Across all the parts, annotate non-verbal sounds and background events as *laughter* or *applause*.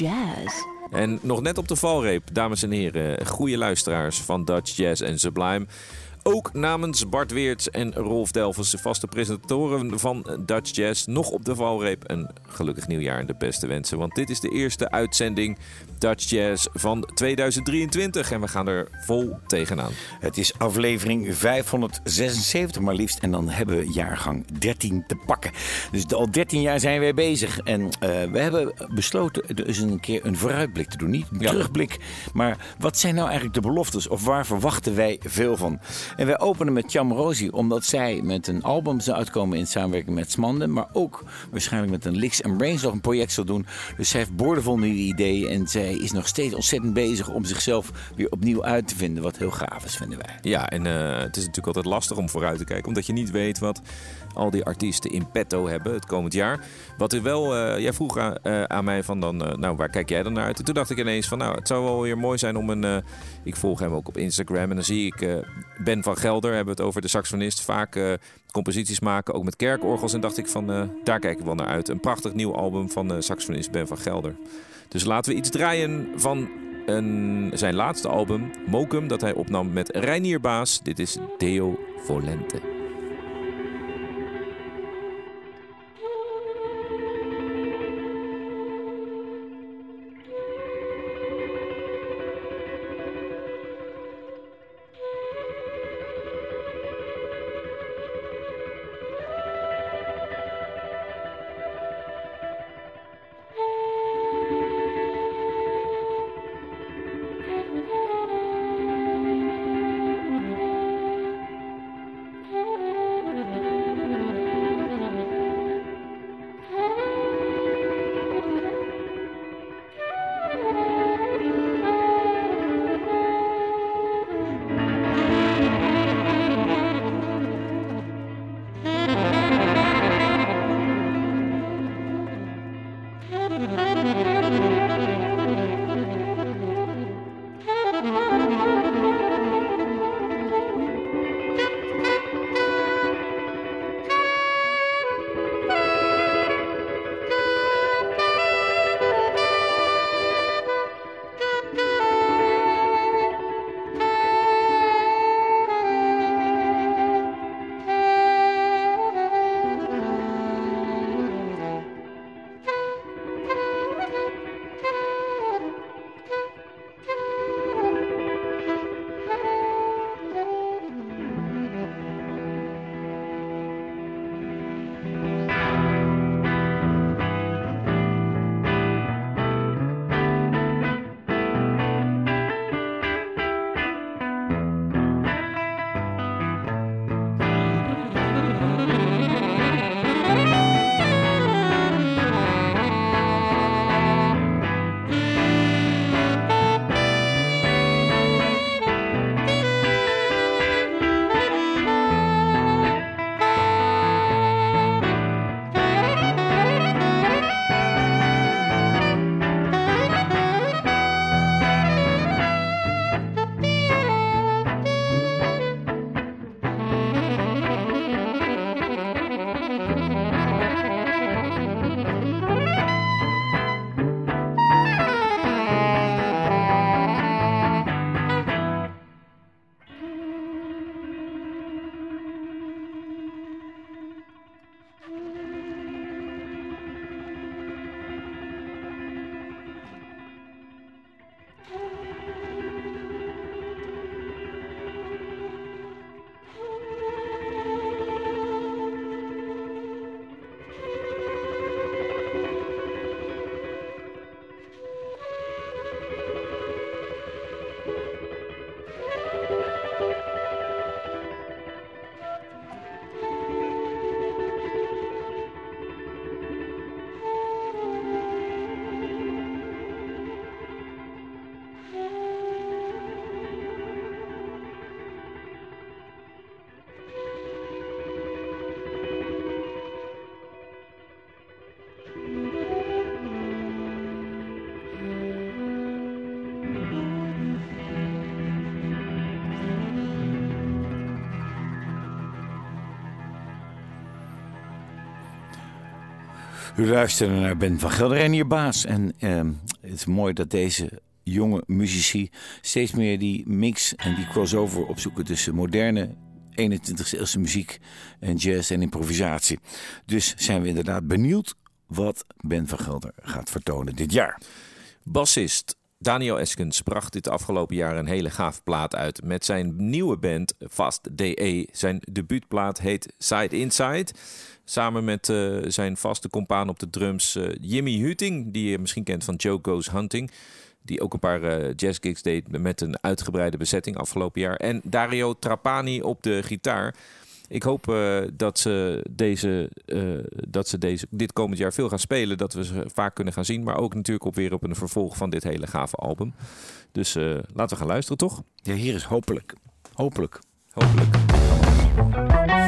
Jazz. En nog net op de valreep, dames en heren, goede luisteraars van Dutch Jazz en Sublime. Ook namens Bart Weerts en Rolf Delvers, de vaste presentatoren van Dutch Jazz, nog op de valreep. Een gelukkig nieuwjaar en de beste wensen. Want dit is de eerste uitzending Dutch Jazz van 2023 en we gaan er vol tegenaan. Het is aflevering 576 maar liefst en dan hebben we jaargang 13 te pakken. Dus al 13 jaar zijn wij bezig en uh, we hebben besloten dus een keer een vooruitblik te doen. Niet een terugblik, maar wat zijn nou eigenlijk de beloftes of waar verwachten wij veel van? En wij openen met Cham Rosi omdat zij met een album zou uitkomen in samenwerking met Smanden, maar ook waarschijnlijk met een Licks and Brains nog een project zal doen. Dus zij heeft boordevol nieuwe ideeën en zij is nog steeds ontzettend bezig om zichzelf weer opnieuw uit te vinden. Wat heel gaaf is, vinden wij. Ja, en uh, het is natuurlijk altijd lastig om vooruit te kijken, omdat je niet weet wat al die artiesten in petto hebben het komend jaar. Wat er wel, uh, jij vroeg aan, uh, aan, mij van dan, nou waar kijk jij dan naar uit? En toen dacht ik ineens van nou, het zou wel weer mooi zijn om een, ik volg hem ook op Instagram en dan zie ik Ben van Gelder, hebben we het over de saxofonist, vaak composities maken, ook met kerkorgels. En dacht ik van daar kijk ik wel naar uit. Een prachtig nieuw album van saxofonist Ben van Gelder. Dus laten we iets draaien van een, zijn laatste album, Mokum, dat hij opnam met Reinier Baas. Dit is Deo Volente. U luistert naar Ben van Gelder en hier baas. En ehm, het is mooi dat deze jonge muzici steeds meer die mix en die crossover opzoeken tussen moderne 21e eeuwse muziek en jazz en improvisatie. Dus zijn we inderdaad benieuwd wat Ben van Gelder gaat vertonen dit jaar. Bassist Daniel Eskens bracht dit afgelopen jaar een hele gaaf plaat uit met zijn nieuwe band Fast DE. Zijn debuutplaat heet Side Inside. Samen met uh, zijn vaste compaan op de drums uh, Jimmy Huting, die je misschien kent van Joe Goes Hunting. Die ook een paar uh, jazzgigs deed met een uitgebreide bezetting afgelopen jaar. En Dario Trapani op de gitaar. Ik hoop uh, dat, ze deze, uh, dat ze deze, dit komend jaar veel gaan spelen. Dat we ze vaak kunnen gaan zien. Maar ook natuurlijk op weer op een vervolg van dit hele gave album. Dus uh, laten we gaan luisteren, toch? Ja, hier is hopelijk. Hopelijk. Hopelijk.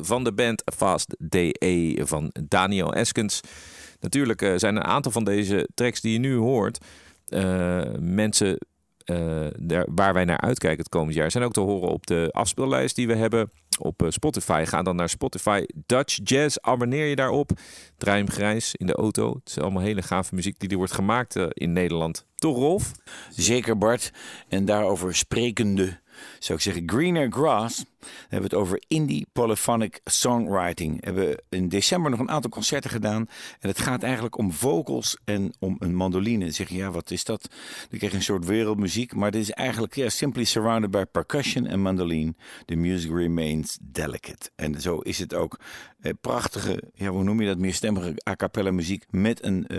Van de band Fast DE van Daniel Eskens. Natuurlijk uh, zijn een aantal van deze tracks die je nu hoort, uh, mensen waar wij naar uitkijken het komend jaar, zijn ook te horen op de afspeellijst die we hebben op Spotify. Ga dan naar Spotify Dutch Jazz, abonneer je daarop. Draai grijs in de auto. Het is allemaal hele gave muziek die er wordt gemaakt in Nederland. Toch Rolf? Zeker Bart. En daarover sprekende zou ik zeggen Greener Grass hebben we het over indie polyphonic songwriting. We hebben in december nog een aantal concerten gedaan. En het gaat eigenlijk om vocals en om een mandoline. Dan zeg je, ja, wat is dat? Dan krijg je een soort wereldmuziek. Maar dit is eigenlijk ja, simply surrounded by percussion en mandoline. The music remains delicate. En zo is het ook. Eh, prachtige, ja, hoe noem je dat, meerstemmige a cappella muziek met een uh,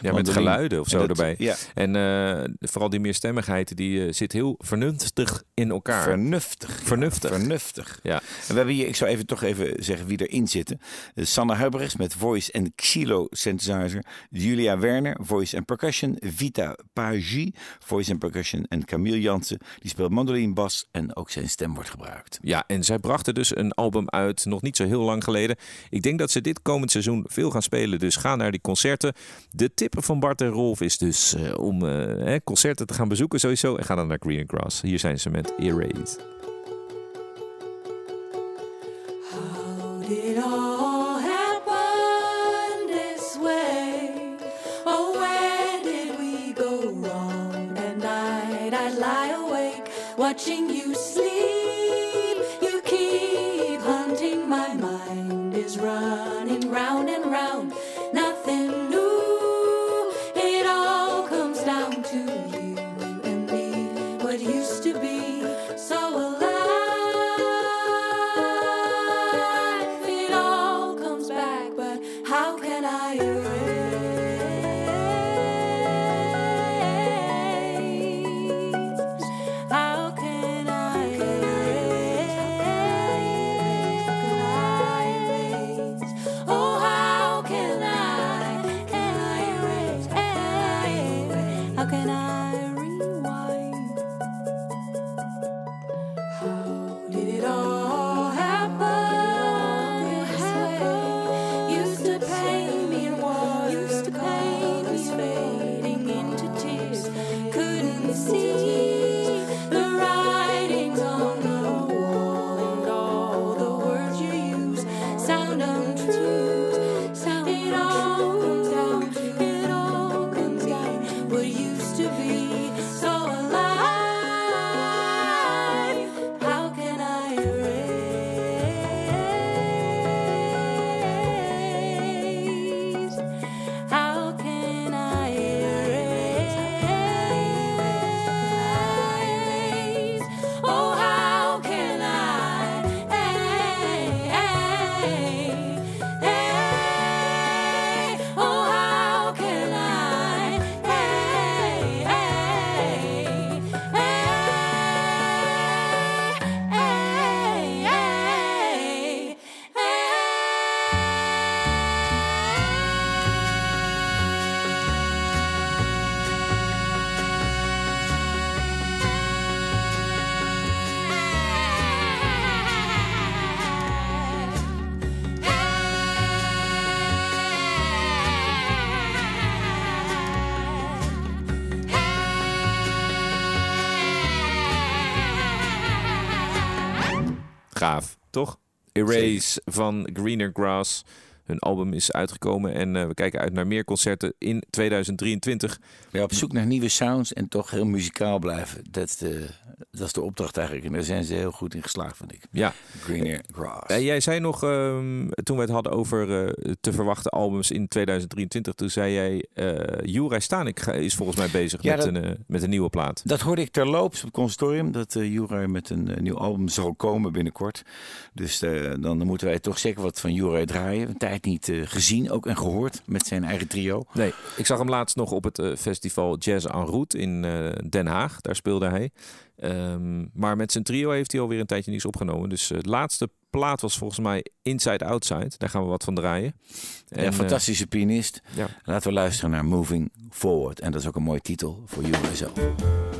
Ja, met geluiden of zo dat, erbij. Ja. En uh, vooral die meerstemmigheid, die uh, zit heel vernuftig in elkaar. Vernuftig. Vernuftig. Ja, vernuftig. Ja. En we hebben hier, ik zou even toch even zeggen wie erin zitten. Sanne Huibrechts met voice en Xilo synthesizer. Julia Werner, voice en percussion. Vita Pagi, voice en percussion. En Camille Jansen, die speelt mandoline, bas en ook zijn stem wordt gebruikt. Ja, en zij brachten dus een album uit nog niet zo heel lang geleden. Ik denk dat ze dit komend seizoen veel gaan spelen. Dus ga naar die concerten. De tip van Bart en Rolf is dus uh, om uh, concerten te gaan bezoeken sowieso. En ga dan naar Green Grass. Hier zijn ze met Erase. How did all happen this way? Oh, where did we go wrong? At night I lie awake watching you sleep. Erase van Greener Grass. Hun album is uitgekomen en uh, we kijken uit naar meer concerten in 2023. Ja, op zoek naar nieuwe sounds en toch heel muzikaal blijven. Dat is de, dat is de opdracht eigenlijk. En daar zijn ze heel goed in geslaagd, vind ik. Ja. Greener Grass. Uh, jij zei nog, um, toen we het hadden over uh, te verwachten albums in 2023, toen zei jij, uh, Stanik is volgens mij bezig ja, met, dat, een, met een nieuwe plaat. Dat hoorde ik terloops op het consortium, dat uh, met een nieuw album zal komen binnenkort. Dus dan moeten wij toch zeker wat van Juraj draaien. Een tijd niet uh, gezien, ook en gehoord met zijn eigen trio. Nee, ik zag hem laatst nog op het uh, festival Jazz en Route in uh, Den Haag. Daar speelde hij. Um, maar met zijn trio heeft hij alweer een tijdje niets opgenomen. Dus het laatste plaat was volgens mij Inside Outside. Daar gaan we wat van draaien. En, ja, fantastische pianist. Ja. Laten we luisteren naar Moving Forward. En dat is ook een mooie titel voor jullie.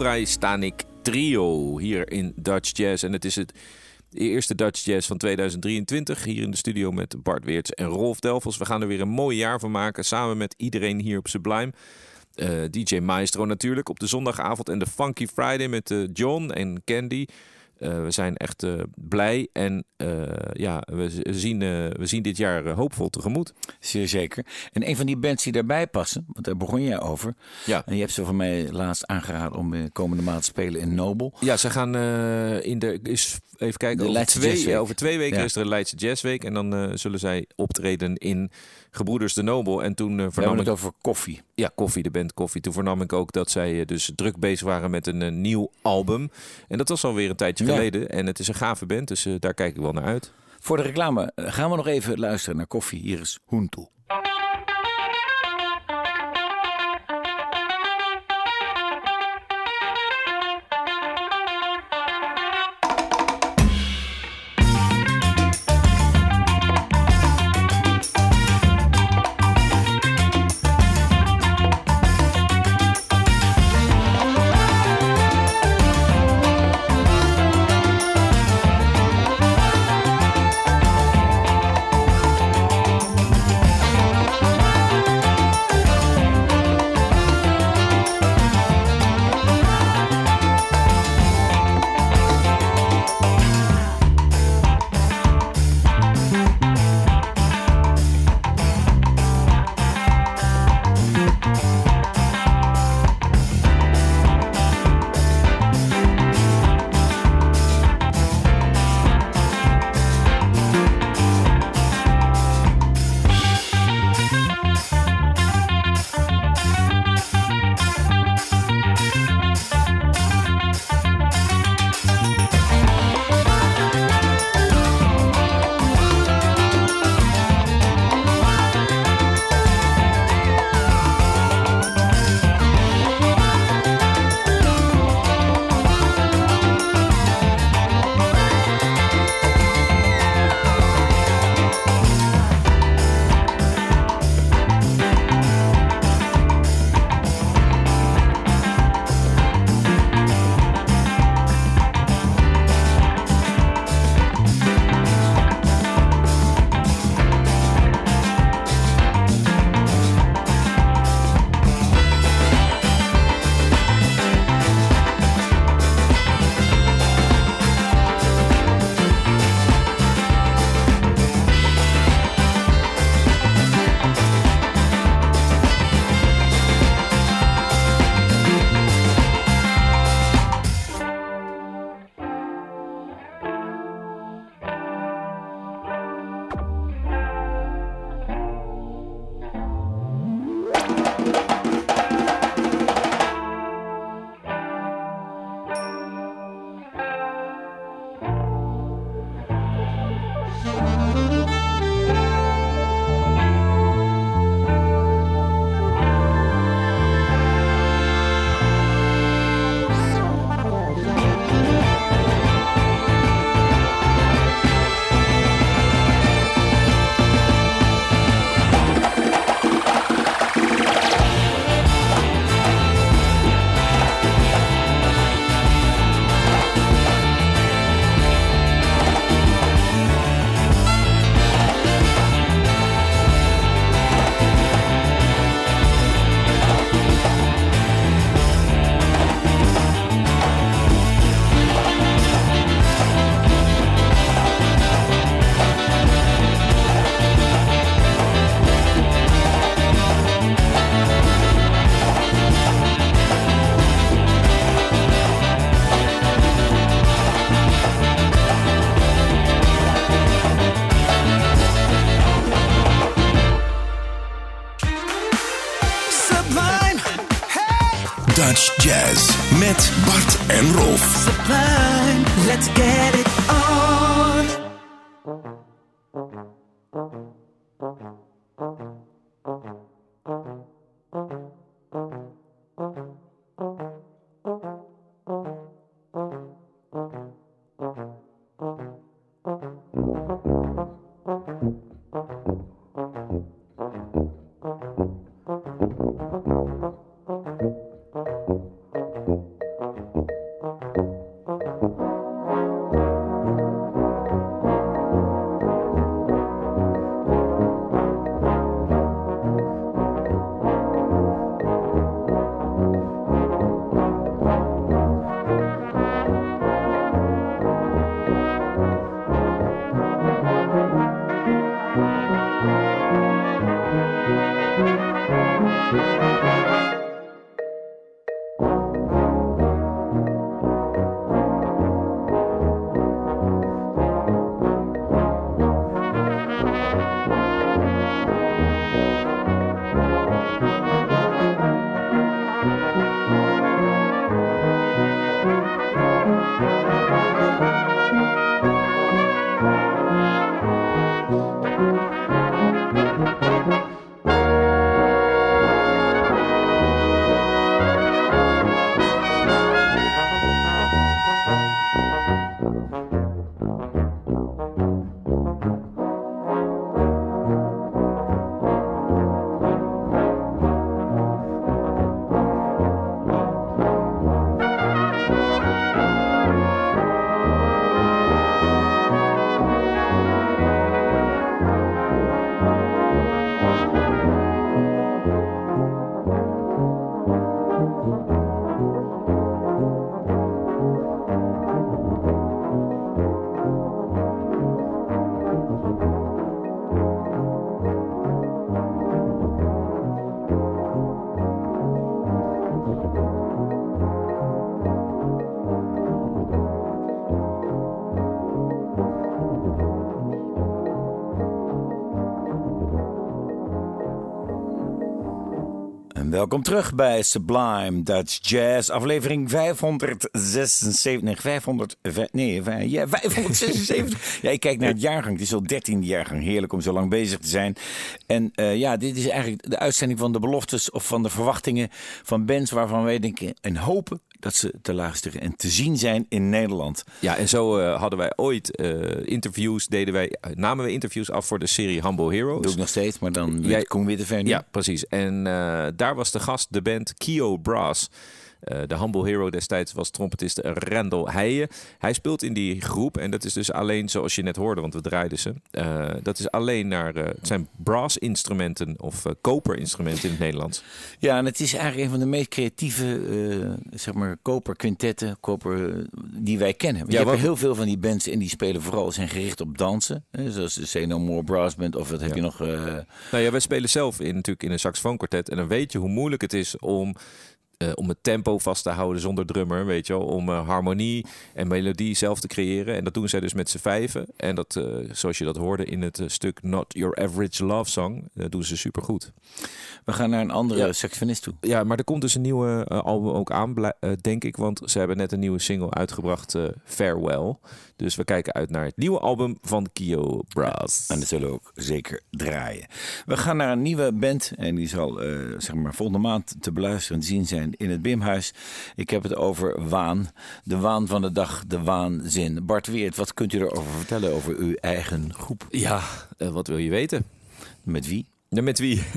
Samurai Stanik Trio hier in Dutch Jazz. En het is het eerste Dutch Jazz van 2023. Hier in de studio met Bart Weerts en Rolf Delvels. We gaan er weer een mooi jaar van maken. Samen met iedereen hier op Sublime. Eh, DJ Maestro natuurlijk op de zondagavond. En de Funky Friday met eh, John en Candy. Eh, we zijn echt eh, blij en eh, ja, we zien, we zien dit jaar hoopvol tegemoet. Zeer zeker. En een van die bands die daarbij passen, want daar begon jij over. Ja. En je hebt ze van mij laatst aangeraden om komende maand te spelen in Nobel. Ja, ze gaan in de. Is, even kijken. De Over Leidse twee, over twee weken Ja. is er een Leidse Jazzweek. En dan zullen zij optreden in Gebroeders de Nobel. En toen eh, vernam ik. het over koffie. Ja, Koffie, de band Koffie. Toen vernam ik ook dat zij eh, dus druk bezig waren met een eh, nieuw album. En dat was alweer een tijdje Ja. geleden. En het is een gave band, dus daar kijk ik wel naar uit. Voor de reclame gaan we nog even luisteren naar koffie. Hier is Hoentoe. Rolf. Welkom terug bij Sublime Dutch Jazz, aflevering 576. Nee, 500, nee, vij- ja, 576. *laughs* ja, ik kijk naar het jaargang. Het is al 13e jaargang. Heerlijk om zo lang bezig te zijn. En eh, ja, dit is eigenlijk de uitzending van de beloftes of van de verwachtingen van bands waarvan wij denken en hopen dat ze te luisteren en te zien zijn in Nederland. Ja, en zo eh, hadden wij ooit eh, interviews, deden wij, eh, namen we interviews af voor de serie Humble Heroes. Doe ik nog steeds, maar dan Jij- kom ik weer te ver nu. Ja, precies. En daar was de gast de band Kio Brass. Eh, de Humble Hero destijds was trompetist Randall Heijen. Hij speelt in die groep en dat is dus alleen zoals je net hoorde, want we draaiden ze. Eh, dat is alleen naar, eh, het zijn brass instrumenten of eh koperinstrumenten in het Nederlands. Ja, en het is eigenlijk een van de meest creatieve, zeg maar, koperquintetten, koper, die wij kennen. Want Ja, je hebt heel veel van die bands en die spelen vooral, zijn gericht op dansen. Hè, zoals de Say No More Brass Band, of wat heb Ja. je nog... Nou ja, wij spelen zelf in, natuurlijk in een saxofoonkwartet. En dan weet je hoe moeilijk het is om, eh, om het tempo vast te houden zonder drummer. Weet je wel, om eh, harmonie en melodie zelf te creëren. En dat doen zij dus met z'n vijven. En dat, eh, zoals je dat hoorde in het stuk Not Your Average Love Song, dat doen ze supergoed. we gaan naar een andere Ja. saxofonist toe. Ja, maar er komt dus een nieuwe album ook aan, denk ik. Want ze hebben net een nieuwe single uitgebracht, Farewell. Dus we kijken uit naar het nieuwe album van Kio Brass. En dat zullen we ook zeker draaien. We gaan naar een nieuwe band. En die zal zeg maar volgende maand te beluisteren en te zien zijn in het Bimhuis. Ik heb het over waan. De waan van de dag, de waanzin. Bart Weert, wat kunt u erover vertellen over uw eigen groep? Ja, eh, wat wil je weten? Met wie? Ja, met wie? *laughs*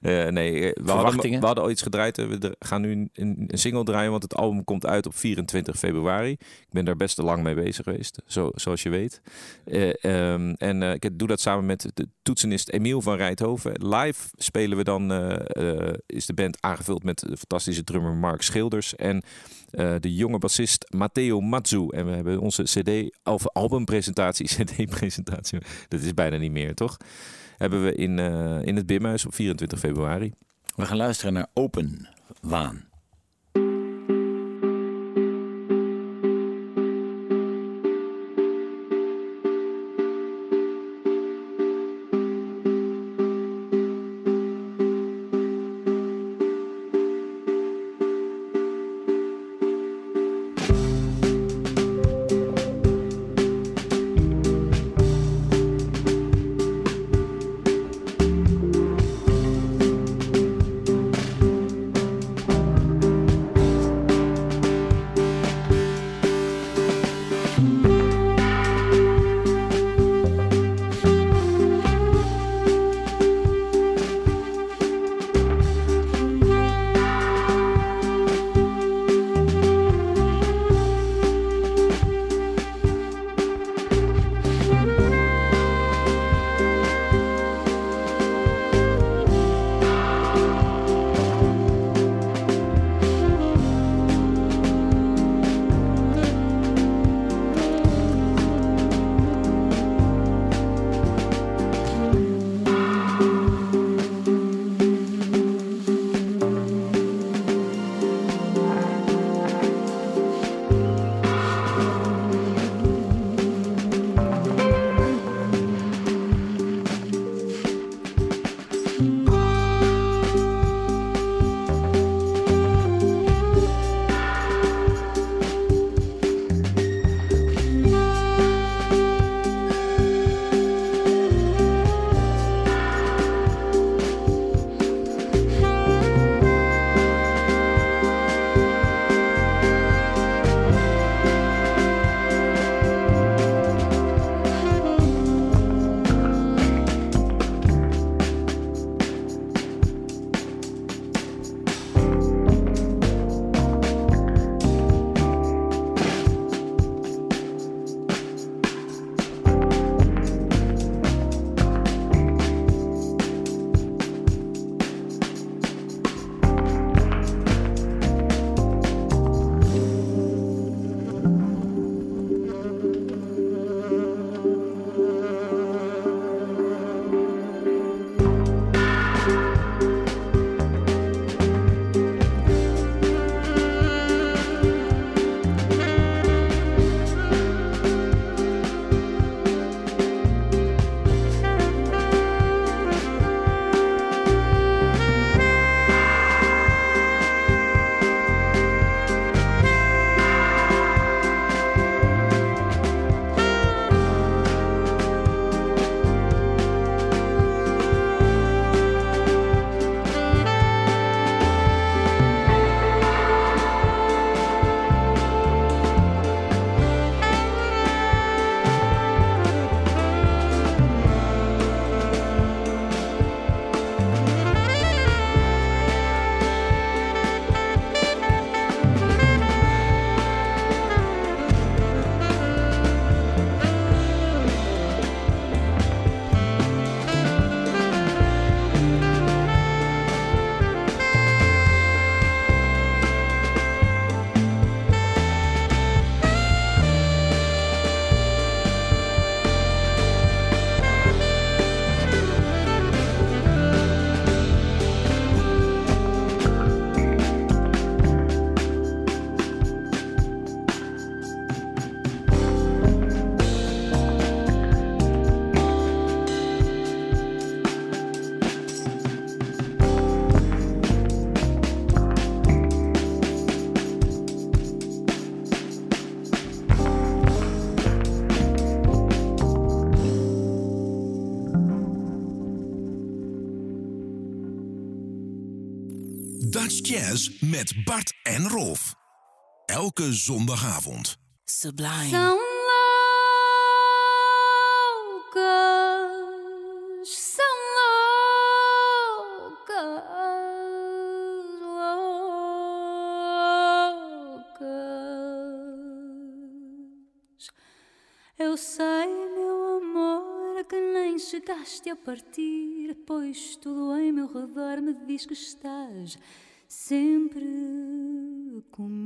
Eh, nee, eh, we hadden, we hadden al iets gedraaid. eh, We gaan nu een, een single draaien, want het album komt uit op 24 februari. Ik ben daar best te lang mee bezig geweest, zo, zoals je weet. Eh, ehm, en ik doe dat samen met de toetsenist Emiel van Rijthoven. Live spelen we dan, is de band aangevuld met de fantastische drummer Mark Schilders en de jonge bassist Matteo Mazzu. En we hebben onze CD, of albumpresentatie, *laughs* CD-presentatie, dat is bijna niet meer, toch? Hebben we in, eh, in het Bimhuis op 24 februari. We gaan luisteren naar Open Waan. Dutch Jazz met Bart en Rolf. Elke zondagavond. Sublime. São loucas, são loucas. Eu sei, meu amor, que nem chegaste a partir, pois tudo em meu redor me diz que estás sempre comigo.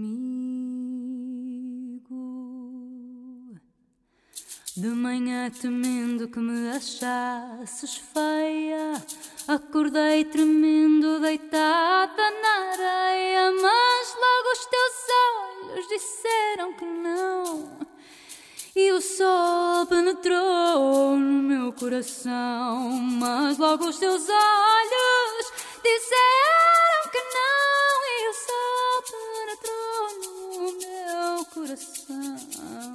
De manhã temendo que me achasses feia, acordei tremendo deitada na areia, mas logo os teus olhos disseram que não. E o sol penetrou no meu coração, mas logo os teus olhos disseram coração.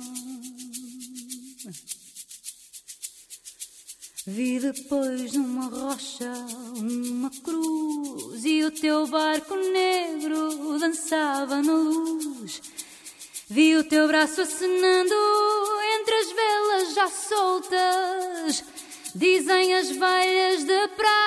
Vi depois numa rocha uma cruz e o teu barco negro dançava na luz. Vi o teu braço acenando entre as velas já soltas. Dizem as velhas de praia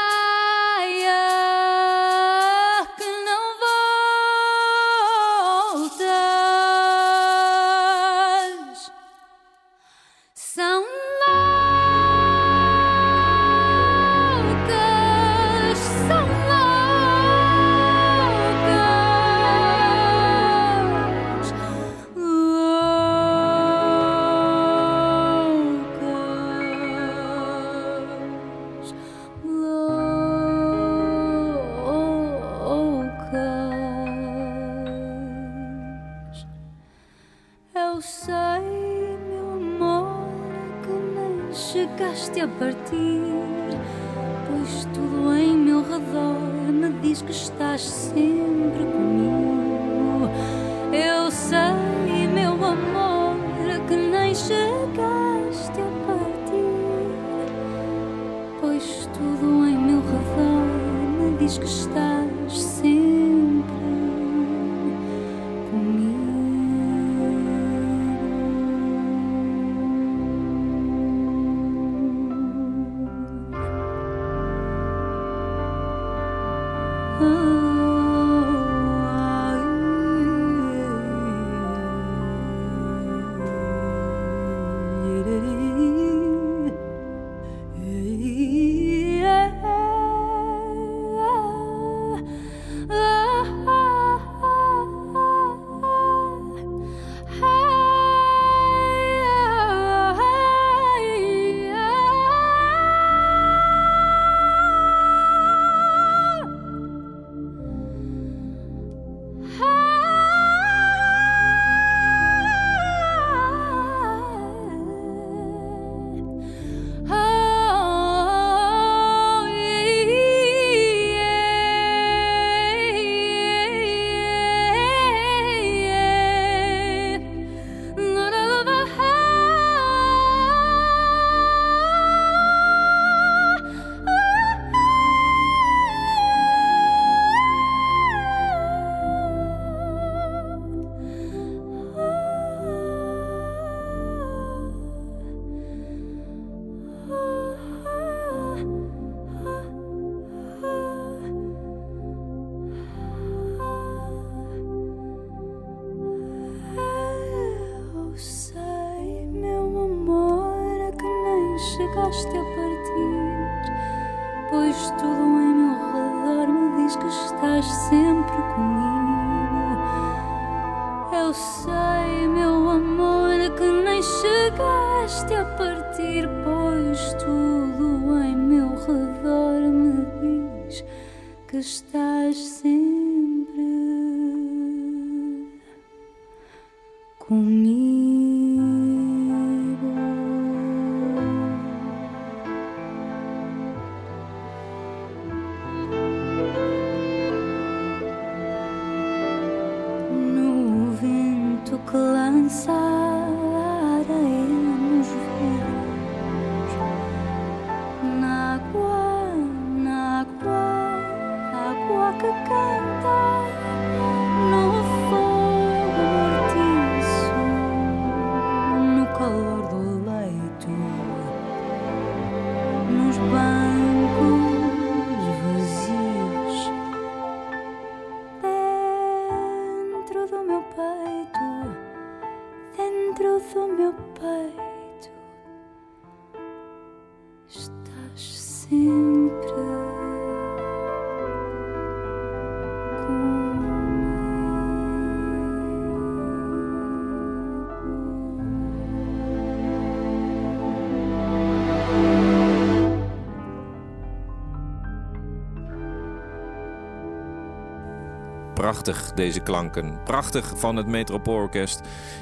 Prachtig, deze klanken. Prachtig van het Metropoolorkest.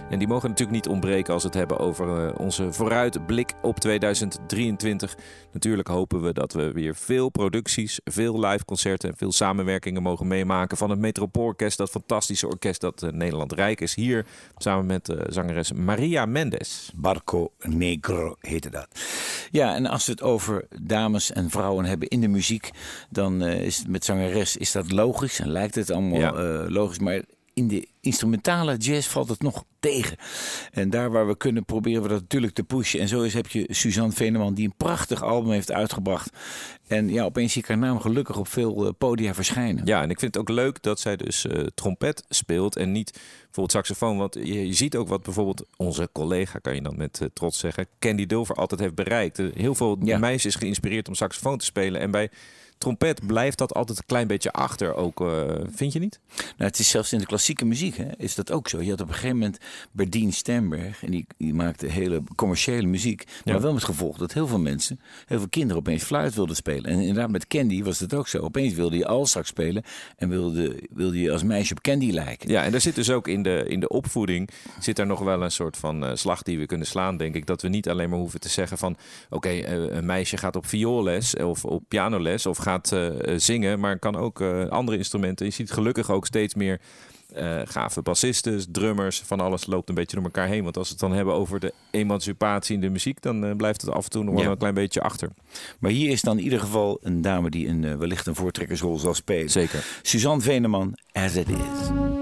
En die mogen natuurlijk niet ontbreken als we het hebben over eh, onze vooruitblik op 2023. Natuurlijk hopen we dat we weer veel producties, veel live concerten en veel samenwerkingen mogen meemaken van het Metropoolorkest. Dat fantastische orkest dat uh, Nederland rijk is. Hier samen met uh, zangeres Maria Mendes. Barco Negro heette dat. Ja, en als we het over dames en vrouwen hebben in de muziek, dan is het met zangeres is dat logisch en lijkt het allemaal ja. Logisch. Maar in de instrumentale jazz valt het nog tegen. En daar waar we kunnen, proberen we dat natuurlijk te pushen. En zo is, heb je Suzanne Veneman, die een prachtig album heeft uitgebracht. En ja, opeens zie ik haar naam gelukkig op veel uh, podia verschijnen. Ja, en ik vind het ook leuk dat zij dus uh, trompet speelt en niet bijvoorbeeld saxofoon. Want je, je, ziet ook wat bijvoorbeeld onze collega, kan je dan met uh, trots zeggen, Candy Dulver altijd heeft bereikt. heel veel ja. meisjes geïnspireerd om saxofoon te spelen. En bij trompet blijft dat altijd een klein beetje achter ook, uh, vind je niet? Nou, het is zelfs in de klassieke muziek hè, is dat ook zo. Je had op een gegeven moment Berdien Stemberg en die, die maakte hele commerciële muziek. Maar ja. wel met gevolg dat heel veel mensen, heel veel kinderen opeens fluit wilden spelen. En inderdaad met Candy was dat ook zo. Opeens wilde je al straks spelen en wilde, wilde je als meisje op Candy lijken. Ja, en daar zit dus ook in de, in de opvoeding zit daar nog wel een soort van uh, slag die we kunnen slaan, denk ik. Dat we niet alleen maar hoeven te zeggen van oké, okay, uh, een meisje gaat op vioolles of op pianoles of gaat gaat uh, zingen, maar kan ook uh, andere instrumenten. Je ziet gelukkig ook steeds meer uh, gave bassisten, drummers, van alles loopt een beetje door elkaar heen. Want als we het dan hebben over de emancipatie in de muziek, dan blijft het af en toe nog wel ja. een klein beetje achter. Maar hier is dan in ieder geval een dame die een, wellicht een voortrekkersrol zal spelen. Zeker. Suzanne Veneman, As It Is.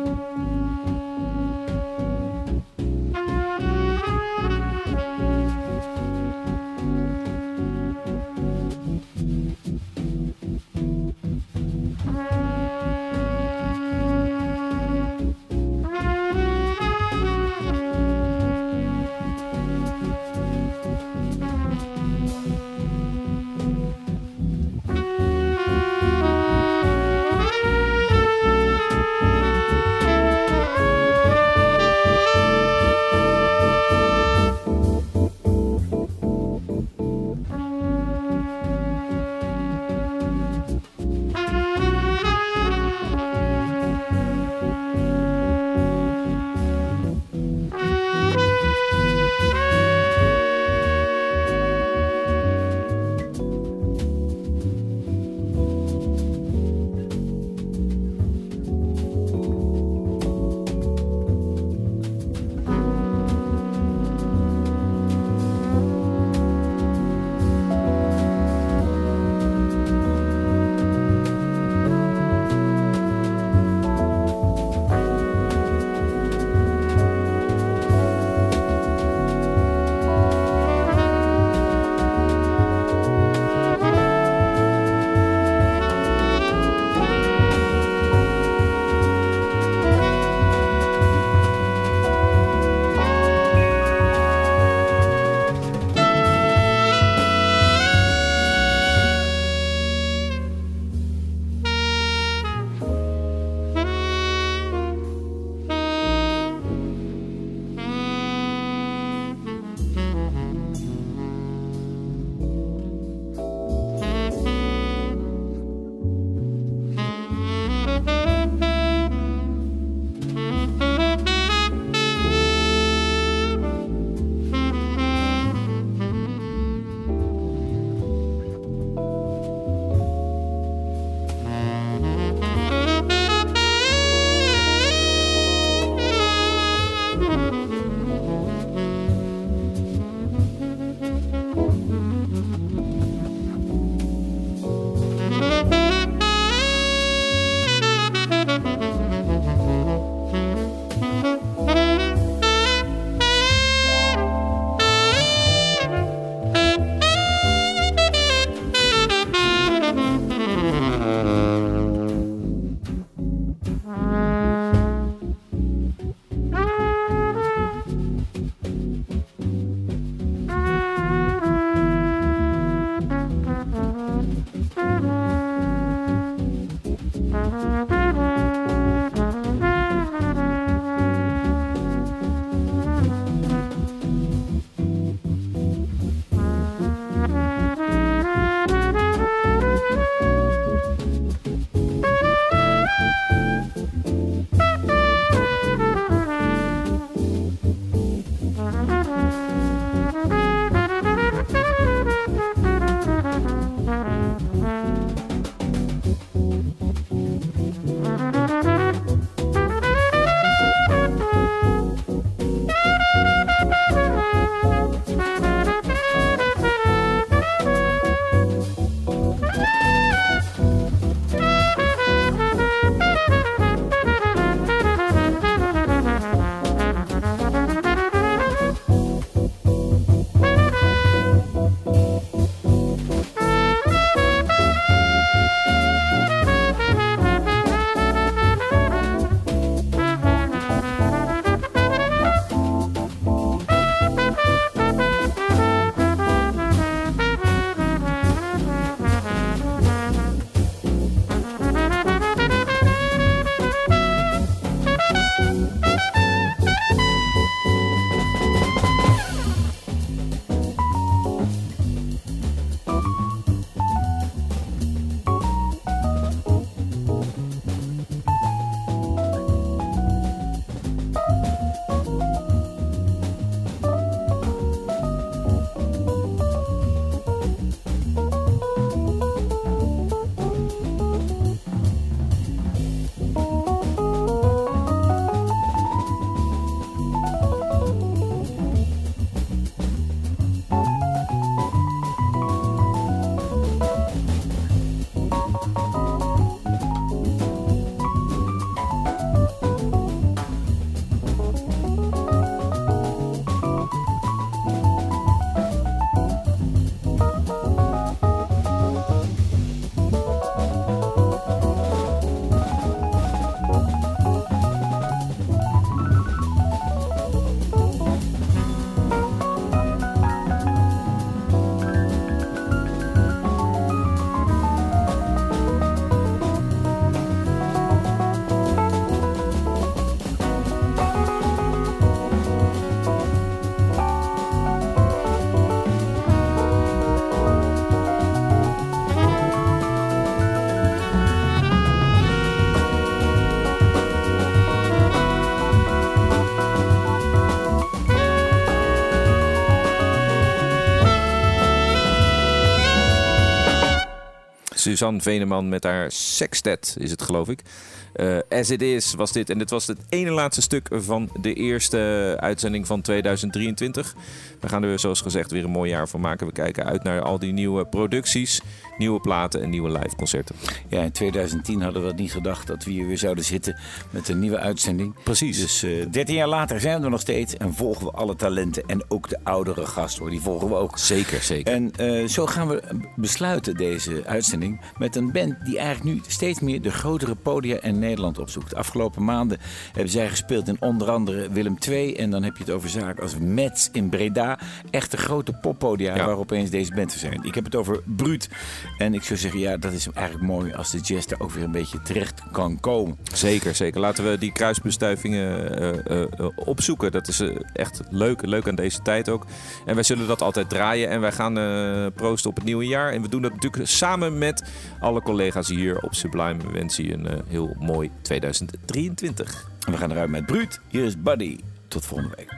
Suzanne Veneman met haar sextet, is het geloof ik. Uh, As It Is was dit. En dit was het ene laatste stuk van de eerste uitzending van 2023. We gaan er zoals gezegd weer een mooi jaar van maken. We kijken uit naar al die nieuwe producties, nieuwe platen en nieuwe live concerten. Ja, in 2010 hadden we niet gedacht dat we hier weer zouden zitten met een nieuwe uitzending. Precies. Dus uh, 13 jaar later zijn we er nog steeds en volgen we alle talenten. En ook de oudere gasten hoor, die volgen we ook. Zeker, zeker. En uh, zo gaan we besluiten deze uitzending met een band die eigenlijk nu steeds meer de grotere podia en Nederland opzoekt. De afgelopen maanden hebben zij gespeeld in onder andere Willem II. En dan heb je het over zaken als Metz in Breda. Echte grote poppodia ja. waar opeens deze band zijn. Ik heb het over Bruut. En ik zou zeggen, ja, dat is eigenlijk mooi als de jazz daar ook weer een beetje terecht kan komen. Zeker, zeker. Laten we die kruisbestuivingen uh, uh, opzoeken. Dat is echt leuk, leuk aan deze tijd ook. En wij zullen dat altijd draaien. En wij gaan proosten op het nieuwe jaar. En we doen dat natuurlijk samen met alle collega's hier op Sublime. We wensen je een heel mooi 2023. En we gaan eruit met Bruut. Hier is Buddy. Tot volgende week.